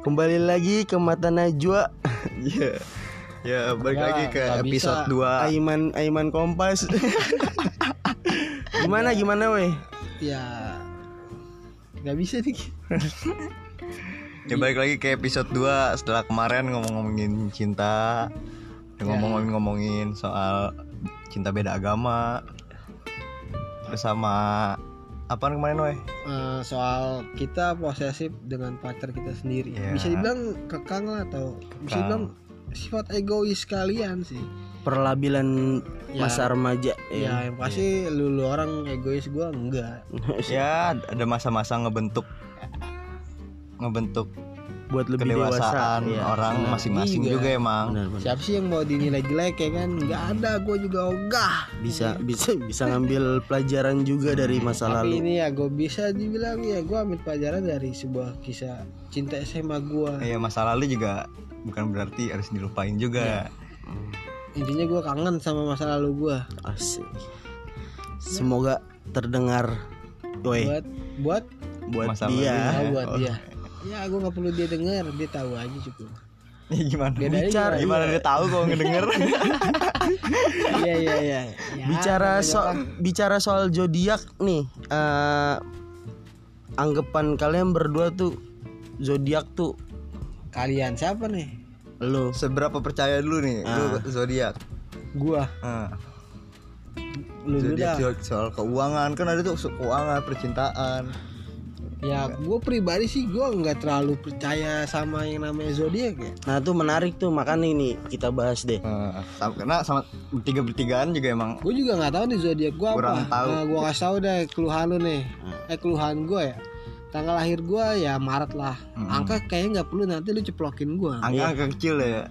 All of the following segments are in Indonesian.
Kembali lagi ke Mata Najwa Iya. Ya, balik Enggak, lagi ke episode bisa. 2. Aiman Aiman Kompas Gimana gimana weh Ya nggak bisa nih. Ya balik lagi ke episode 2 setelah kemarin ngomong-ngomongin cinta. Ya. Ngomong-ngomongin soal cinta beda agama. Terus sama apa kemarin weh? Eh, soal kita posesif dengan pacar kita sendiri. Ya. Bisa dibilang kekang lah atau bisa Kekang. dibilang sifat egois kalian sih. Perlabilan Ya. masa remaja Ya, yang pasti lu, lu orang egois gua enggak. Ya, ada masa-masa ngebentuk ngebentuk Buat lebih kedewasaan dewasa ya, orang benar. masing-masing Iya. juga emang. Benar, benar. Siapa sih yang mau dinilai jelek ya kan? Enggak ada, gua juga ogah. Bisa bisa bisa ngambil pelajaran juga dari masa Tapi lalu ini ya gue bisa dibilang ya gue ambil pelajaran dari sebuah kisah cinta SMA gue. Iya, masa lalu juga bukan berarti harus dilupain juga. Intinya gue kangen sama masa lalu gue. Asik Semoga terdengar Weh Buat buat buat Masa dia ya, lalu. buat Oh. dia. Ya gue nggak perlu dia denger, dia tahu aja cukup. Ya, gimana? Bedanya Bicara- Gimana dia tahu kalau ngedenger? Iya iya iya. Ya, bicara soal bicara soal zodiak nih eh anggapan kalian berdua tuh zodiak tuh kalian siapa nih? lo Seberapa percaya dulu nih lu Ah. zodiak? Gua. Ah. Lu Zodiak soal, keuangan kan ada tuh soal keuangan, percintaan. Ya gue pribadi sih gue nggak terlalu percaya sama yang namanya zodiak ya. nah tuh menarik tuh makanya ini kita bahas deh sama, karena sama bertiga bertigaan juga emang Gue juga nggak tahu nih zodiak gue apa. Kurang tahu. Nah, gue kasih tahu deh keluhan lu nih. Eh keluhan gue ya. Tanggal lahir gue ya Maret lah. Mm-mm. Angka kayaknya nggak perlu nanti lu ceplokin gue. angka-angka kecil ya.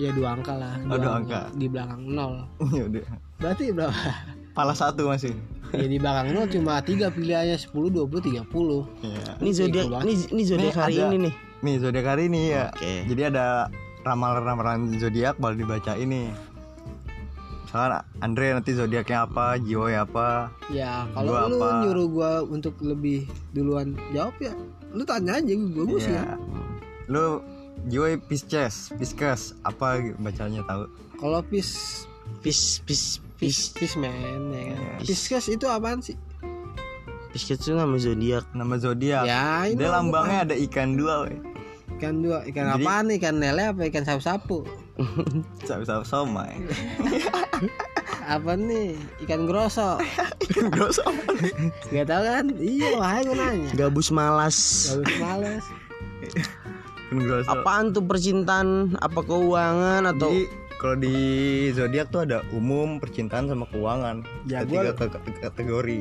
Ya dua angka lah. Oh, dua angka. Di belakang nol. Ya udah. Berarti berapa? Pala satu masih. Ya di belakang nol cuma tiga pilihannya 10, 20, 30 Iya. ini zodiak ini ini zodiak hari ada- ini nih Nih zodiak hari ini ya. Oke. Jadi ada ramalan-ramalan zodiak baru dibaca ini. Misalkan Andre nanti zodiaknya apa, Jiwo ya apa. Ya kalau Gua lu apa? nyuruh gue untuk lebih duluan jawab ya Lu tanya aja gue gue sih ya. Lu Jiwo Pisces, Pisces apa bacanya tahu? Kalau pis pis pis pis pis pis man ya kan Iya. Pisces itu apaan sih? pis itu nama zodiak Nama zodiak. Ya ini Dia lambangnya ada ikan dua, weh. Ikan dua, ikan Jadi- apaan nih? Ikan lele apa ikan sapu-sapu? Sama-sama somai. Apa nih? Ikan grosso? Ikan gosok. Gak tau kan? Iya, wahai gue nanya gabus malas Ikan gosok. apaan tuh percintaan apa keuangan atau Jadi kalau di zodiak tuh ada umum, percintaan sama keuangan. Ya, Ketiga gua- ke- ke- kategori.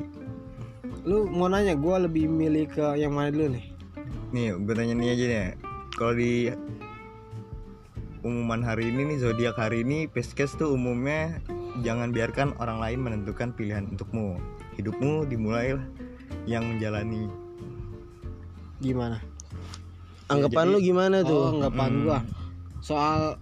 Lu mau nanya, gue lebih milih ke yang mana dulu nih? Nih, gue tanya nih aja nih. Kalau di umuman hari ini nih zodiak hari ini Pisces tuh umumnya jangan biarkan orang lain menentukan pilihan untukmu. Hidupmu dimulai yang menjalani. Gimana? anggapan jadi- lu gimana Oh, tuh anggapan Hmm. gua Soal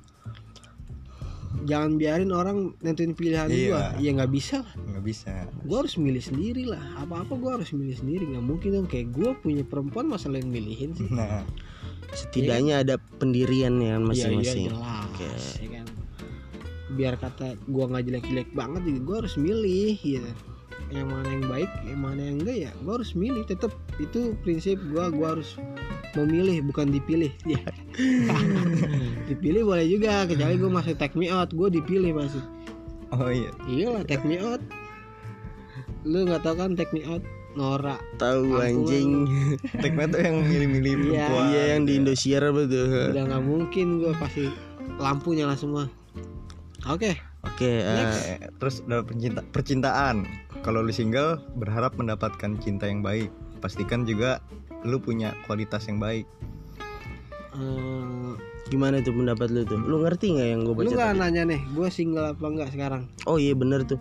Jangan biarin orang nentuin pilihan Iya. gua Ya nggak bisa lah nggak bisa. Gue harus milih sendiri lah Apa-apa gue harus milih sendiri nggak mungkin dong Kayak gue punya perempuan masa lain milihin sih Nah, setidaknya ada pendirian ya masing-masing Iya, iya, jelas, Oke. ya kan? Biar kata gua nggak jelek-jelek banget juga gua harus milih gitu. Yang mana yang baik, yang mana yang enggak ya gua harus milih. Tetap itu prinsip gua gua harus memilih bukan dipilih. Ya. dipilih boleh juga kecuali gua masih take me out, gua dipilih masih. oh iya. Iyalah take me out. Lu nggak tahu kan take me out Nora. tahu anjing Tekme tuh yang milih-milih Iya. perempuan. iya yang di Indosiar apa tuh Udah nggak mungkin gua pasti lampu nyala semua. Oke, oke eh, Eh, terus ada pencinta percintaan. Kalau lu single berharap mendapatkan cinta yang baik. Pastikan juga lu punya kualitas yang baik. Eh, gimana tuh pendapat lu tuh lu ngerti nggak yang gue baca lu nggak tadi? nanya nih, gue single apa enggak sekarang? oh iya bener tuh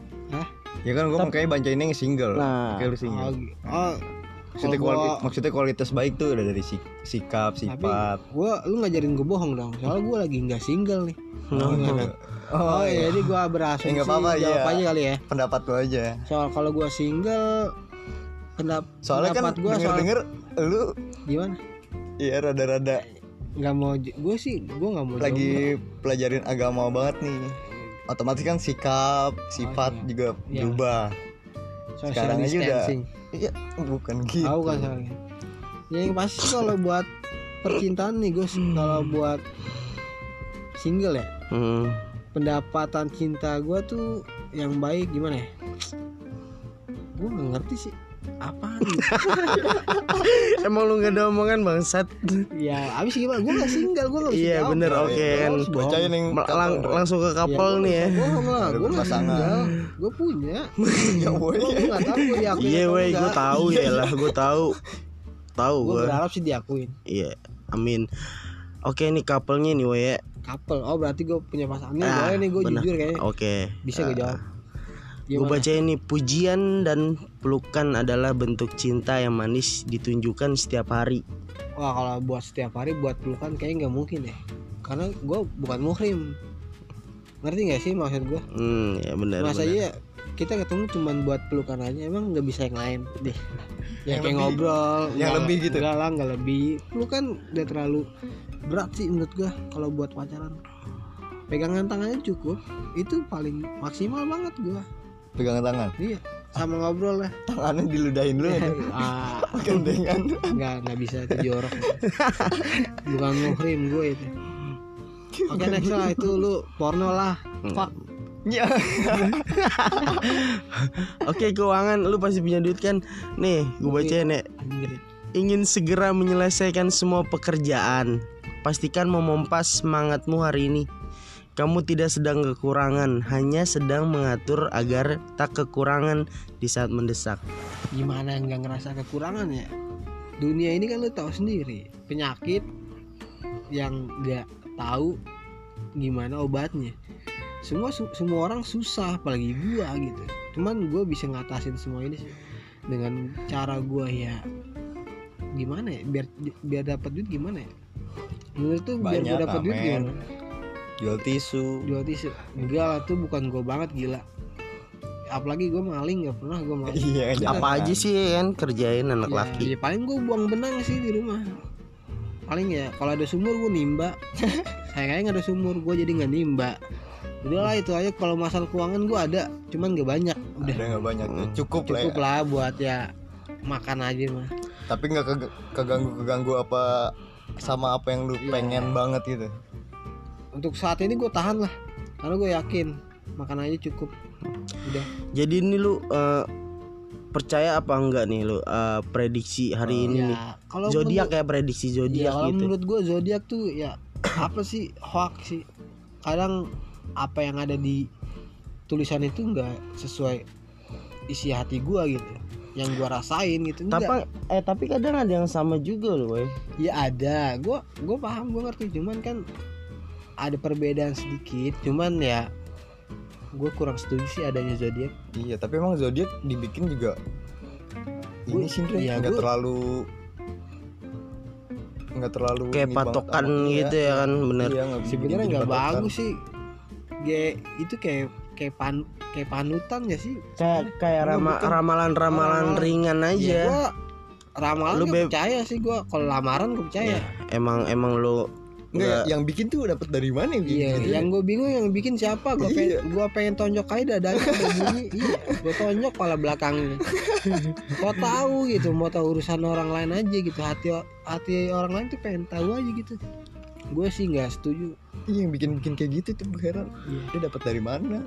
Ya kan gua makanya bacainnya yang single. Nah. Kayak lu Oh, single. gi- oh Maksudnya, gua- maksudnya kualitas baik tuh udah dari sik- sikap, sifat. gue lu ngajarin gue bohong dong, soalnya gue lagi nggak single nih. Oh, Oh, iya, jadi gue berasumsi Ya, nggak apa-apa, iya. aja kali ya. Pendapat lu aja. Soal kalau gue single, pendap Soalnya kan pendapat gue soal denger-denger lu gimana? Iya rada-rada nggak mau gue sih gue nggak mau lagi pelajarin agama banget nih. Otomatis kan sikap sifat iya. juga Iya. berubah. Social sekarang aja udah- iya bukan gitu. Tahu kan soalnya. Ya yang pasti kalau buat percintaan nih gue kalau buat single ya. Hmm. pendapatan cinta gue tuh yang baik gimana ya? Gue nggak ngerti sih apaan gitu. Emang lu gak ada omongan bangsat? ya abis gimana gue nggak single gue nggak bisa Iya jawab. bener oke iya. kan. Yang Ma- lang- langsung ke couple nih ya. bohong lah Udah gue nggak berpasangan. single gue punya ya boy gue tahu gue diakuin Iya weh, gue tahu ya lah, gue tahu. Tahu gue gue. berharap sih diakuin Iya, amin. Oke nih couple-nya nih weh. couple oh berarti gue punya pasangan nih Ah, boleh nih gue jujur kayaknya Oke. bisa gue jawab Gue baca ini pujian dan pelukan adalah bentuk cinta yang manis ditunjukkan setiap hari. Wah kalau buat setiap hari buat pelukan kayaknya nggak mungkin ya Karena gue bukan muhrim. Ngerti gak sih maksud gue Hmm, ya benar. Masa iya kita ketemu cuman buat pelukan aja Emang nggak bisa yang lain deh. Ya Yang kayak lebih- ngobrol yang nggak- lebih gitu? Enggak lah nggak lebih. Pelukan udah terlalu berat sih menurut gue Kalau buat pacaran. Pegangan tangannya cukup Itu paling maksimal banget gue pegangan tangan. Iya sama ngobrol lah. Tangannya diludahin lu ya ah, gandengan nggak nggak bisa itu jorok bukan muhrim gue itu. Oke next lah. Itu lu porno lah. Fuck. Ya Oke keuangan. Lu pasti punya duit kan? Nih, gue bacain ya. anjir Ingin segera menyelesaikan semua pekerjaan. Pastikan memompas semangatmu hari ini. Kamu tidak sedang kekurangan, hanya sedang mengatur agar tak kekurangan di saat mendesak. gimana nggak ngerasa kekurangan ya? Dunia ini kan lu tahu sendiri penyakit yang nggak tahu gimana obatnya. Semua su- semua orang susah apalagi gua gitu. Cuman gue bisa ngatasin semua ini sih dengan cara gua ya. Gimana ya? Biar biar dapat duit gimana ya? Menurut tuh biar gue dapat duit gimana jual tisu. Jual tisu. Enggak lah tuh bukan gue banget gila. Apalagi gue maling nggak pernah gue maling. Iya jangan. Apa aja sih kan kerjain anak ya, laki? ya paling gue buang benang sih di rumah. Paling ya kalau ada sumur gue nimba. Sayangnya nggak ada sumur gue jadi nggak nimba. Udahlah itu aja. Kalau masalah keuangan gue ada cuman gak banyak. Udah. Udah nggak banyak ya. cukup, lah cukup ya. lah buat ya makan aja mah. Tapi nggak keg- keganggu keganggu apa sama apa yang lu Iya. pengen banget gitu untuk saat ini gue tahan lah karena gue yakin makan aja cukup. Udah. Jadi ini lu eh, percaya apa enggak nih lu eh, prediksi hari ini nih? ya kalau Zodiak ya prediksi ya, zodiak kalau gitu. menurut gue zodiak tuh ya apa sih hoax sih. Kadang apa yang ada di tulisan itu enggak sesuai isi hati gua gitu yang gua rasain gitu Tapi eh tapi kadang ada yang sama juga loh, ya ada. Gua gua paham gua ngerti. Cuman kan ada perbedaan sedikit cuman ya gue kurang setuju sih adanya zodiak iya tapi emang zodiak dibikin juga Gua- ini sih iya, nggak gua- terlalu nggak terlalu Kayak patokan sama- gitu ya kan, bener. iya, sebenarnya nggak bagus sih Ge, itu kayak kayak pan kayak panutan ya sih Kayak kayak Enggak, rama- bukan. ramalan-ramalan Ramalan. ringan ya aja. gua ramalan Lu gak percaya sih gua kalau lamaran gue percaya Ya, emang emang lu Nggak, yang bikin tuh dapat dari mana yang bikin Iya, gitu? yang gue bingung yang bikin siapa? Gue pengen, Iya. gua pengen tonjok aja dadanya ada bunyi. Iya, gue tonjok pala belakangnya. Kau tahu gitu, mau tahu urusan orang lain aja gitu. Hati hati orang lain tuh pengen tahu aja gitu. Gue sih nggak setuju. Iya, yang bikin bikin kayak gitu tuh gue heran Iya, dia dapat dari mana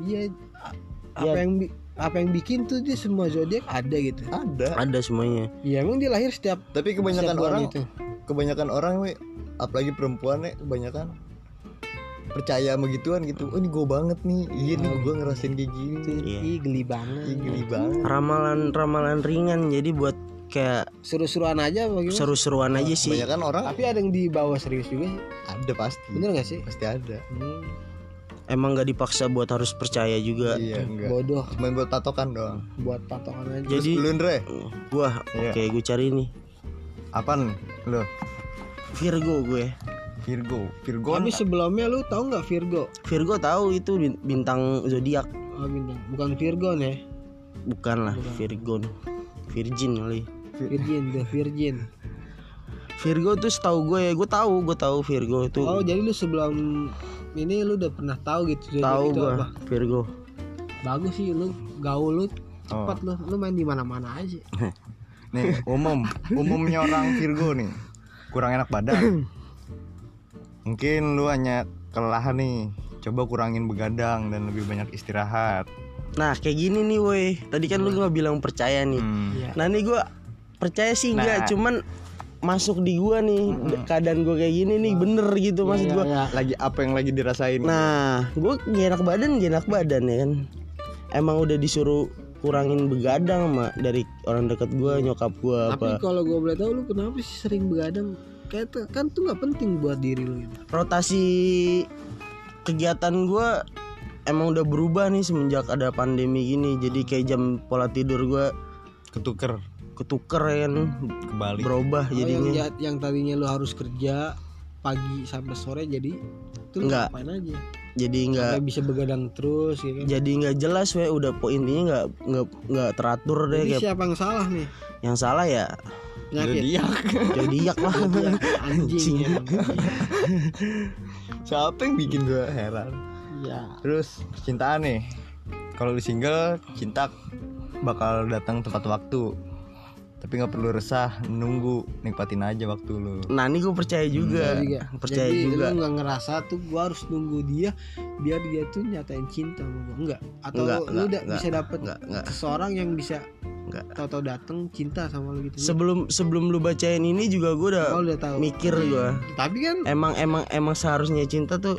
iya. a- Iya. Apa yang bi- apa yang bikin tuh dia semua zodiak ada gitu. ada ada semuanya. Iya, emang dia lahir setiap tapi kebanyakan setiap orang itu. kebanyakan orang we apalagi perempuan ya kebanyakan percaya sama gituan gitu oh ini gue banget nih iya nih gue ngerasain kayak gini Iya. ih, geli banget. Ih, geli banget Ramalan-ramalan ringan jadi buat kayak Seru-seruan aja bagaimana? seru-seruan aja sih. kebanyakan orang Tapi ada yang dibawa serius juga ada pasti Bener gak sih? pasti ada Hmm, Emang nggak dipaksa buat harus percaya juga. iya enggak bodoh cuma buat patokan doang buat patokan aja. Jadi lu Ndre gua Iya. oke gue cari nih apaan lo Virgo gue. Virgo Virgo Tapi sebelumnya lu tahu nggak Virgo? Virgo tahu itu bin- bintang zodiak Oh, bintang. Bukan Virgon ya, bukan lah Virgon Virgin kali Virgin, the Virgin. Virgo tuh setahu gue ya gue tahu gue tahu Virgo itu Oh jadi lu sebelum ini lu udah pernah tahu gitu tahu gue apa? Virgo Bagus sih lu gaul lu Oh. cepat lu lu main di mana-mana aja. Nih, umum, umumnya orang Virgo nih kurang enak badan. Mungkin lu hanya kelelahan nih. Coba kurangin begadang dan lebih banyak istirahat. nah kayak gini nih woi tadi kan lu nggak bilang percaya nih Hmm. Iya. nah nih gue percaya sih enggak Nah. cuman masuk di gua nih keadaan gue kayak gini nih bener gitu maksud Iya, gue iya. Lagi apa yang lagi dirasain? Nah, gue gak enak badan, enak badan ya kan. Emang udah disuruh kurangin begadang sama dari orang dekat gue, nyokap gue Tapi apa. kalau gue boleh tahu lu kenapa sih sering begadang? Kayak kan tuh nggak penting buat diri lu gitu. Rotasi kegiatan gue emang udah berubah nih semenjak ada pandemi gini. Jadi kayak jam pola tidur gue ketuker ketuker ya kan, kebalik. berubah Oh, yang, jadinya. ja- yang tadinya lu harus kerja pagi sampai sore jadi itu ngapain aja? Jadi nggak Sampai bisa begadang terus ya kan. jadi nggak jelas we udah poinnya nggak nggak nggak teratur deh Jadi kayak siapa yang salah nih? yang salah ya Penyakit. Zodiak. zodiak lah. Anjing. ya. Siapa yang bikin gue heran? Iya. Terus percintaan nih. Kalau lu single, cinta bakal datang tepat waktu. Tapi nggak perlu resah, nunggu, nikmatin aja waktu lu. nah ini gue percaya juga, Iya juga. percaya Jadi juga lu nggak ngerasa tuh gua harus nunggu dia biar dia tuh nyatain cinta sama gua. Enggak. Atau Enggak, lu enggak, udah enggak, bisa dapet enggak, enggak. seseorang yang bisa Enggak. tahu-tahu dateng cinta sama lu gitu. sebelum sebelum lu bacain ini juga gue udah Oh, udah tahu. mikir gue Tapi kan emang emang emang seharusnya cinta tuh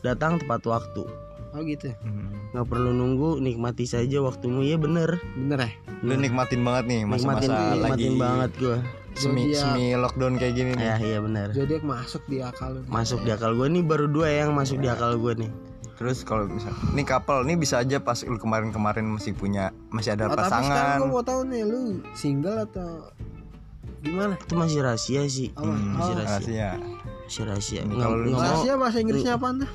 datang tepat waktu oh gitu. Hmm. Nggak perlu nunggu nikmati saja waktumu ya bener Bener ya? Lu nikmatin banget nih nikmatin masa-masa lagi nikmatin banget gue semi Zodiak. semi lockdown kayak gini nih. ya iya bener Zodiak masuk di akal lu. masuk di akal gue nih baru dua yang masuk di akal gue nih Terus kalau misal, nih couple, nih bisa aja pas lu kemarin-kemarin masih punya, masih ada Oh, tapi sekarang pasangan. gua mau tahu nih lu single atau gimana? itu masih rahasia sih Apa? Hmm, masih Oh, rahasia rahasia. masih rahasia nggak Rahasia bahasa Inggrisnya apaan tuh?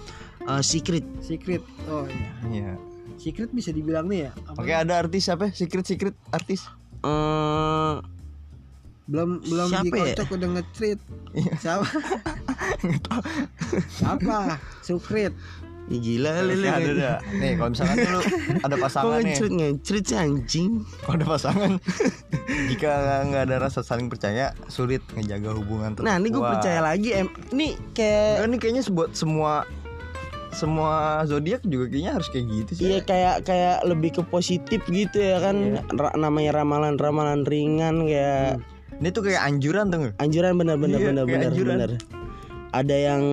Eh, secret Secret. Oh iya. Iya. Secret bisa dibilang nih ya. Apa? Oke, ada artis apa? Secret secret artis. eh Belum belum Siapa ya? dikocok udah nge-treat. Iya. Siapa? Siapa? Sukrit. ya gila lele ada ada. Nih, kalau misalkan lu ada pasangan nih, ngecrit ngecrit sih anjing kalau ada pasangan, jika nggak ada rasa saling percaya, sulit ngejaga hubungan tetap Nah ini gue percaya lagi em Nih kayak Enggak, nih kayaknya buat semua semua zodiak juga kayaknya harus kayak gitu sih. Iya kayak kayak lebih ke positif gitu ya kan Ra- namanya ramalan ramalan ringan kayak Ini tuh kayak anjuran tuh. anjuran bener bener Iya, bener kayak bener anjuran. bener ada yang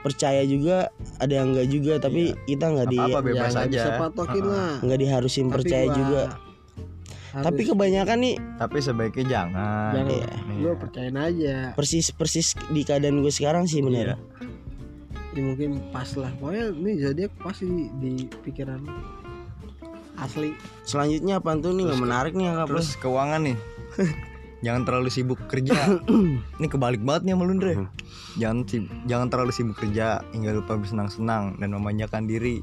percaya juga ada yang enggak juga tapi kita nggak di. Apa-apa bebas ya, nggak aja. nggak diharusin Tapi percaya gua juga harus- tapi kebanyakan nih Tapi sebaiknya jangan. jangan Iya. lu percayain aja. persis persis di keadaan gue sekarang sih bener Iya. Ya mungkin pas lah. Pokoknya nih zodiak pasti di pikiran lu. asli. selanjutnya apa tuh nih nggak menarik nih yang Terus keuangan nih. jangan terlalu sibuk kerja. Ini kebalik banget nih sama lu, Ndre. Jangan jangan terlalu sibuk kerja hingga lupa bersenang-senang dan memanjakan diri.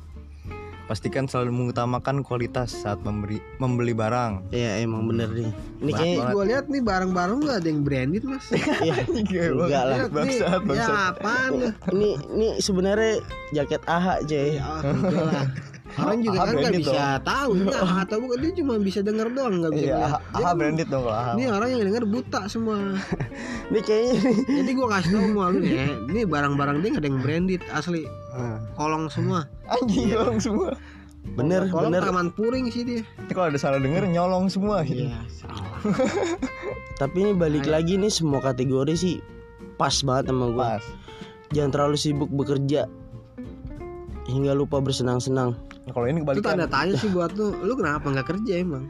Pastikan selalu mengutamakan kualitas saat memberi membeli barang. ya emang bener nih ini kayak gue lihat nih barang-barang nggak ada yang branded mas. ya, enggak lah nih, Bangsat, ya bangsat. apaan ini ini sebenarnya jaket AHA cuy Ya, enggak lah. Orang juga kan nggak bisa tahu nah, atau bukan dia cuma bisa denger doang nggak bisa Iya, lihat. ah, Dia ah, branded dong kalau ah. Ini orang yang denger buta semua. ini kayaknya Jadi gua kasih tau sama lu nih, ya, ini barang-barang dia nggak ada yang branded asli. Kolong semua. Anjing nyolong semua. bener Kolong bener taman puring sih dia. Ini kalau ada salah denger nyolong semua gitu. Iya, salah. tapi ini balik lagi nih semua kategori sih pas banget sama gue Pas. jangan terlalu sibuk bekerja hingga lupa bersenang-senang kalau ini Itu kebalikan. tanda tanya sih buat lu. Lu kenapa nggak kerja emang?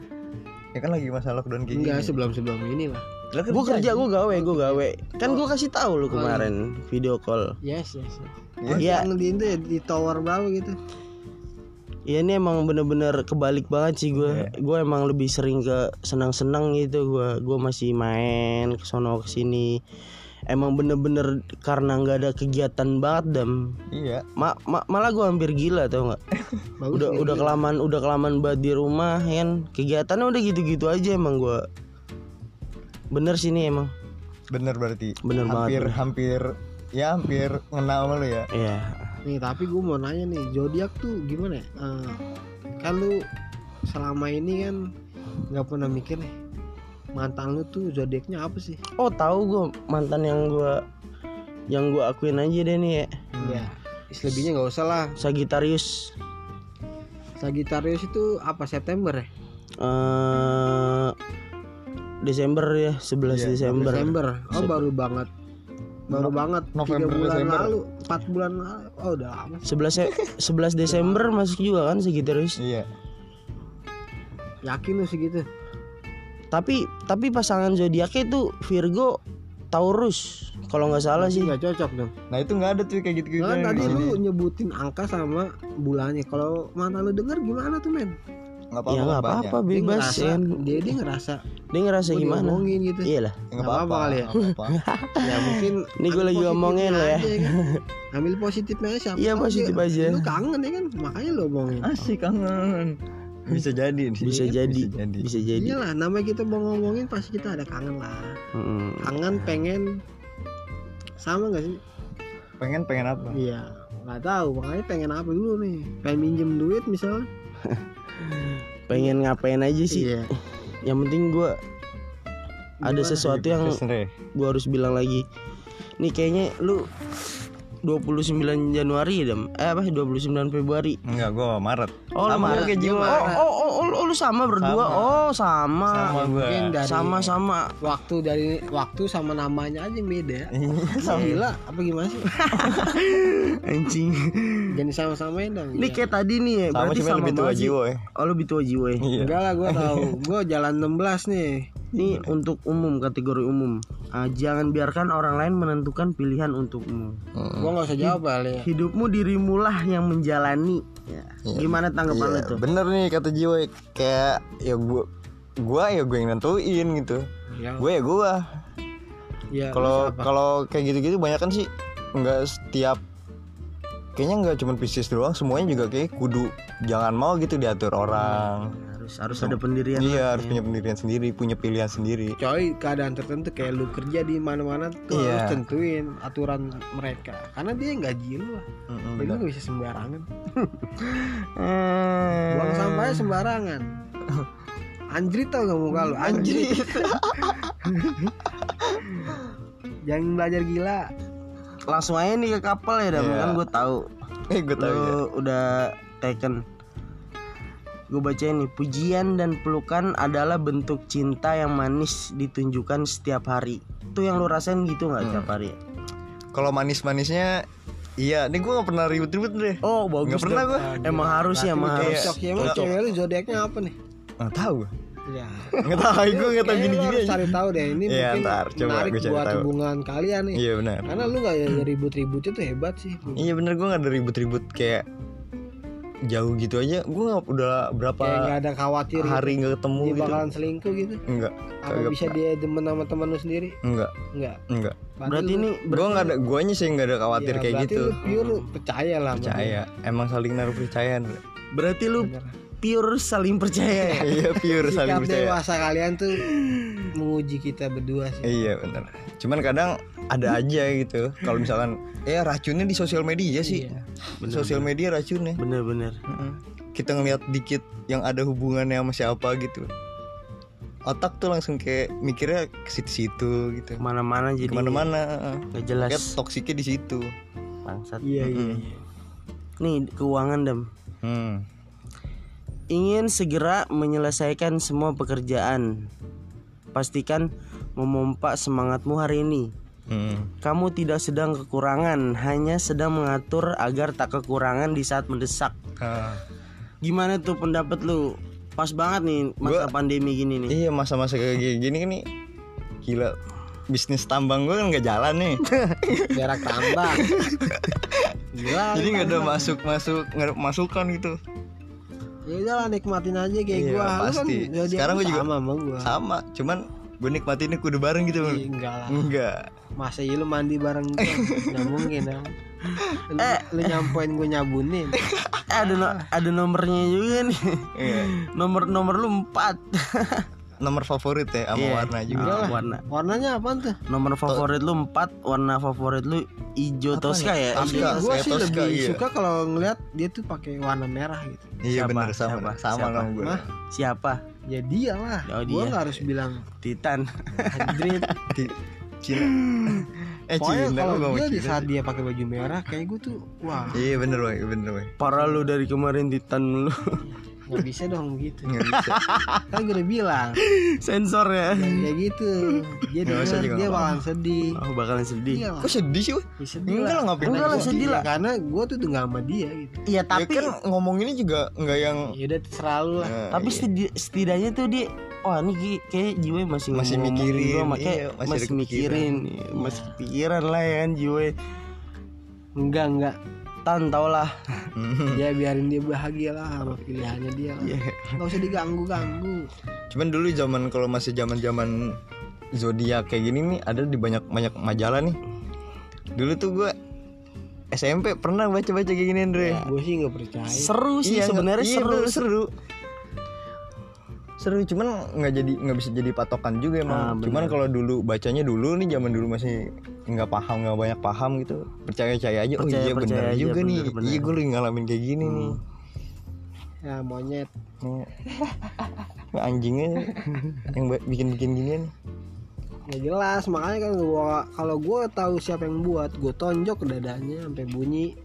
Ya kan lagi masalah lockdown kayak Enggak gini. sebelum-sebelum ini lah. Lah gue kerja gue gawe gue gawe kan gue kasih tahu lu kemarin video call Yes, yes. yes. Iya. Yang di itu ya, di tower berapa gitu. ya ini emang bener-bener kebalik banget sih gue gue emang lebih sering ke senang-senang gitu gue gue masih main ke sono ke sini emang bener-bener karena nggak ada kegiatan banget dam Iya. Ma- ma- malah gue hampir gila tau nggak udah nih. udah kelamaan udah kelamaan banget di rumah kan kegiatannya udah gitu-gitu aja emang gua bener sih ini emang bener berarti Bener banget, hampir bener. hampir ya hampir ngena sama lu ya Iya. nih tapi gue mau nanya nih zodiak tuh gimana ya Eh, kan lu selama ini kan nggak pernah mikir nih mantan lu tuh zodiaknya apa sih? Oh tahu gue mantan yang gue yang gue akuin aja deh nih ya. ya selebihnya nggak usah lah. Sagittarius. Sagittarius itu apa September ya? Eh Desember ya, 11 Iya, Desember. Desember. Oh baru banget. Baru banget tiga November, bulan Desember. lalu empat bulan lalu. Oh udah lama 11 se- 11 Desember masuk juga kan Sagittarius. iya. Yakin lu segitu Tapi tapi pasangan zodiaknya itu Virgo Taurus kalau nggak salah sih. nggak cocok dong nah itu nggak ada tuh kayak gitu gitu Nah, kan tadi lu nyebutin angka sama bulannya kalau mantan lu denger gimana tuh men nggak apa-apa Ya nggak apa-apa dia bebas ngerasa ya. dia dia ngerasa Dia ngerasa gua gimana? diomongin gitu Iya lah. nggak apa-apa kali ya. nggak apa-apa. ya mungkin Ini ambil lagi ngomongin lo ya. kan. ambil positifnya siapa Iya, positif dia- aja. lu kangen ya kan makanya lu omongin asik kangen bisa jadi sih. Bisa jadi. bisa jadi Bisa jadi. iyalah namanya kita mau ngomongin pasti kita ada kangen lah Mm-mm. kangen pengen sama gak sih pengen pengen apa iya nggak tahu makanya pengen apa dulu nih pengen minjem duit misalnya Pengen ngapain aja sih? iya Yang penting gue ada sesuatu yang gue harus bilang lagi. Nih kayaknya lu 29 Januari ya, Dam? Eh apa 29 Februari? enggak gua Maret Oh, lu Sama Maret. kayak Dia jiwa. Oh, oh, oh, oh, lu- lu sama berdua. Sama. Oh, sama. sama gua mungkin dari Sama-sama. waktu dari waktu sama namanya aja beda Iya, sama gila apa gimana sih Anjing. jangan sama-samain dong Ini Iya. kayak tadi nih ya, sama berarti sama lebih tua jiwa ya Oh, lebih tua jiwa ya. iya enggak lah gue tahu gue jalan 16 nih Ini untuk umum, kategori umum. Ah, jangan biarkan orang lain menentukan pilihan untukmu. Mm. gue nggak usah jawab kali ya Hidupmu dirimulah yang menjalani. Ya. Iya. Gimana tanggapan lu Iya, tuh? bener nih kata jiwa kayak ya gua gua ya gue yang nentuin gitu ya, gue ya gua ya kalau kalau kayak gitu-gitu banyak kan sih nggak setiap kayaknya nggak cuma Pisces doang semuanya juga kayak kudu jangan mau gitu diatur orang Harus harus ada pendirian. iya harus punya pendirian sendiri punya pilihan sendiri coy keadaan tertentu kayak lu kerja di mana-mana tuh Iya. harus tentuin aturan mereka karena dia yang gaji lu lah Mm-mm, jadi lu gak bisa sembarangan Eh. buang sampahnya sembarangan anjrit tau gak muka lu anjrit jangan belajar gila Langsung aja nih ke kapal ya, Dam. Iya. Kan gue tahu. eh gue tahu ya Lu udah taken. Gue bacain nih, pujian dan pelukan adalah bentuk cinta yang manis ditunjukkan setiap hari. Itu yang lu rasain gitu nggak Hmm. setiap hari? kalau manis-manisnya iya. Ini gue nggak pernah ribut-ribut deh. Oh, bagus. Nggak pernah gue Emang harus ya, emang harus. cocok ya emang cewek lu zodiaknya apa nih? Nggak tahu gue ya. Nggak tahu gue nggak tahu gini-gini harus aja. cari tahu deh. Ini Iya, mungkin ntar, coba menarik gue cari buat tahu. hubungan kalian nih. Iya benar. Karena lu gak ya ribut-ributnya tuh hebat sih. Iya bener gue nggak ada ribut-ribut kayak jauh gitu aja gue nggak udah berapa kayak gak ada khawatir gitu. hari nggak ketemu dia gitu. bakalan selingkuh gitu? Enggak apa bisa dia demen sama teman lu sendiri? Enggak enggak enggak Berarti ini gue nggak ada guanya sih nggak ada khawatir ya, kayak berarti gitu. lu pure percaya lah percaya. emang saling naruh percaya Ndre. berarti lu. Bener. Pure saling percaya ya. iya pure saling sikap percaya dewasa kalian tuh menguji kita berdua sih iya bener cuman kadang ada aja gitu kalau misalkan ya racunnya di sosial media sih Iya. Bener, sosial media racunnya Bener-bener. Kita ngeliat dikit yang ada hubungannya sama siapa gitu otak tuh langsung kayak mikirnya ke situ-situ gitu Ke mana-mana jadi ke mana-mana nggak jelas. kayak toksiknya di situ Bangsat. iya iya iya. Nih keuangan dam. hmm. Ingin segera menyelesaikan semua pekerjaan. Pastikan memompa semangatmu hari ini. Hmm. Kamu tidak sedang kekurangan, hanya sedang mengatur agar tak kekurangan di saat mendesak. Ah. Gimana tuh pendapat lu? Pas banget nih masa Gua- pandemi gini nih. iya masa-masa kayak gini, gini nih gila bisnis tambang gue kan nggak jalan nih berak tambah gila jadi nggak ada masuk masuk masukan gitu ya udah lah nikmatin aja kayak Iya, gua lu kan pasti. zodiak Sekarang lu gua juga- sama sama gua sama cuman gue nikmatinnya kudu bareng gitu Iya, enggak lah enggak masa iya lu mandi bareng gua nggak mungkin ya lu, Eh. lu nyampoin gue nyabunin Eh, ada no- ada nomornya juga nih. Iya. Nomor nomor lu 4. Nomor favorit ya sama Iya. warna juga. Ah, warna. warnanya apa tuh Nomor favorit lu 4, warna favorit lu hijau Tosca ya? Tosca. Hijau. gue sih Tosca, lebih iya. suka kalau ngeliat dia tuh pakai warna merah gitu Iya Siapa? benar sama Siapa? sama Siapa? sama gue. Hah? Siapa? ya dia lah Oh, gue dia. nggak harus bilang Titan. Hadrid Di Cina. eh pokoknya Cina kalau gak dia di saat dia pakai baju merah kayak gue tuh wah Iya bener boy, bener boy. Parah lu dari kemarin Titan lu. nggak bisa dong gitu Nggak bisa. kan gue udah bilang Sensor ya. kayak gitu dia usah denger, juga, dia bakalan sedih Oh, bakalan sedih. iya Kok sedih sih? Ya, sedih Enggak lah, ngapain Enggak lah, Sedih lah. karena gue tuh tuh nggak sama dia gitu Iya, Tapi tapi kan ngomong ini juga nggak yang ya udah terserah lu lah Nah, tapi iya. setidaknya tuh dia Wah ini kayak jiwa masih Masih mikirin, gua, makanya iya, masih masih, mikirin, iya, masih pikiran lah ya kan jiwa. enggak enggak Tan tau lah. Ya biarin dia bahagia lah sama pilihannya dia lah. Iya. nggak usah diganggu ganggu Cuman dulu zaman kalau masih zaman-zaman zodiak kayak gini nih ada di banyak banyak majalah nih. Dulu tuh gue SMP pernah baca-baca kayak gini Andre. gue sih nggak percaya Seru sih Iya, sebenarnya iya, seru. seru. Seru cuman nggak jadi nggak bisa jadi patokan juga emang. Ah, bener. cuman kalau dulu bacanya dulu nih zaman dulu masih nggak paham nggak banyak paham gitu. Percaya percaya aja. Percaya- oh iya bener aja, juga nih. bener, bener. Iya gue lagi ngalamin kayak gini nih. ya monyet Nih. Nah, Anjingnya yang ba- bikin-bikin ginian. nggak jelas makanya kan gua kalau gue tahu siapa yang buat gue tonjok dadanya sampai bunyi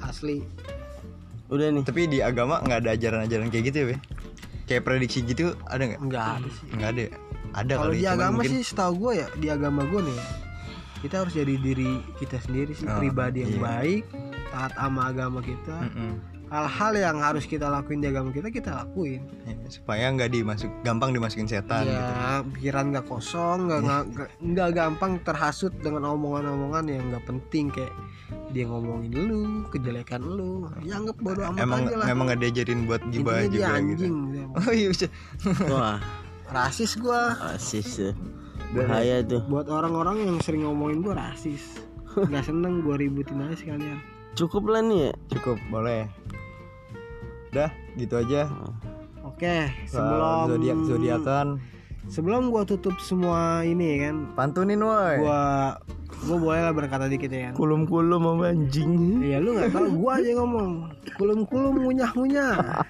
asli Udah nih. Tapi di agama nggak ada ajaran-ajaran kayak gitu ya, Be? Kayak prediksi gitu ada nggak? nggak ada sih Nggak ada. ya? Ada kalau di cuman agama mungkin- sih setahu gue ya di agama gue nih kita harus jadi diri kita sendiri sih Oh, pribadi yang iya. Hmm. baik taat sama agama kita Mm-mm. Hal-hal yang harus kita lakuin di agama kita kita lakuin Ya, supaya nggak dimasuk gampang dimasukin setan gitu. ya pikiran nggak kosong nggak nggak- nggak gampang terhasut dengan omongan-omongan yang nggak penting kayak dia ngomongin lu kejelekan lu ya anggap bodo amat emang aja lah memang nggak diajarin buat gibah intinya dia juga gitu. anjing Oh iya bisa. Wah, rasis gua asis tuh. Bahaya tuh. buat orang-orang yang sering ngomongin gua rasis nggak seneng gua ributin aja sekalian Cukup lah nih ya. Cukup boleh. Dah gitu aja. oke Soal sebelum zodiak zodiakan. sebelum gua tutup semua ini kan Pantunin woi. gua gua boleh lah berkata dikit ya kan Kulum-kulum sama anjing. Iya lu nggak tahu gua aja ngomong. Kulum-kulum ngunyah-ngunyah.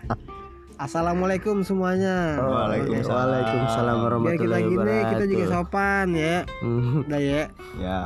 Assalamualaikum semuanya. Waalaikumsalam. Waalaikumsalam Biar kita warahmatullahi gini kita juga sopan ya. Hmm. Udah ya. Ya.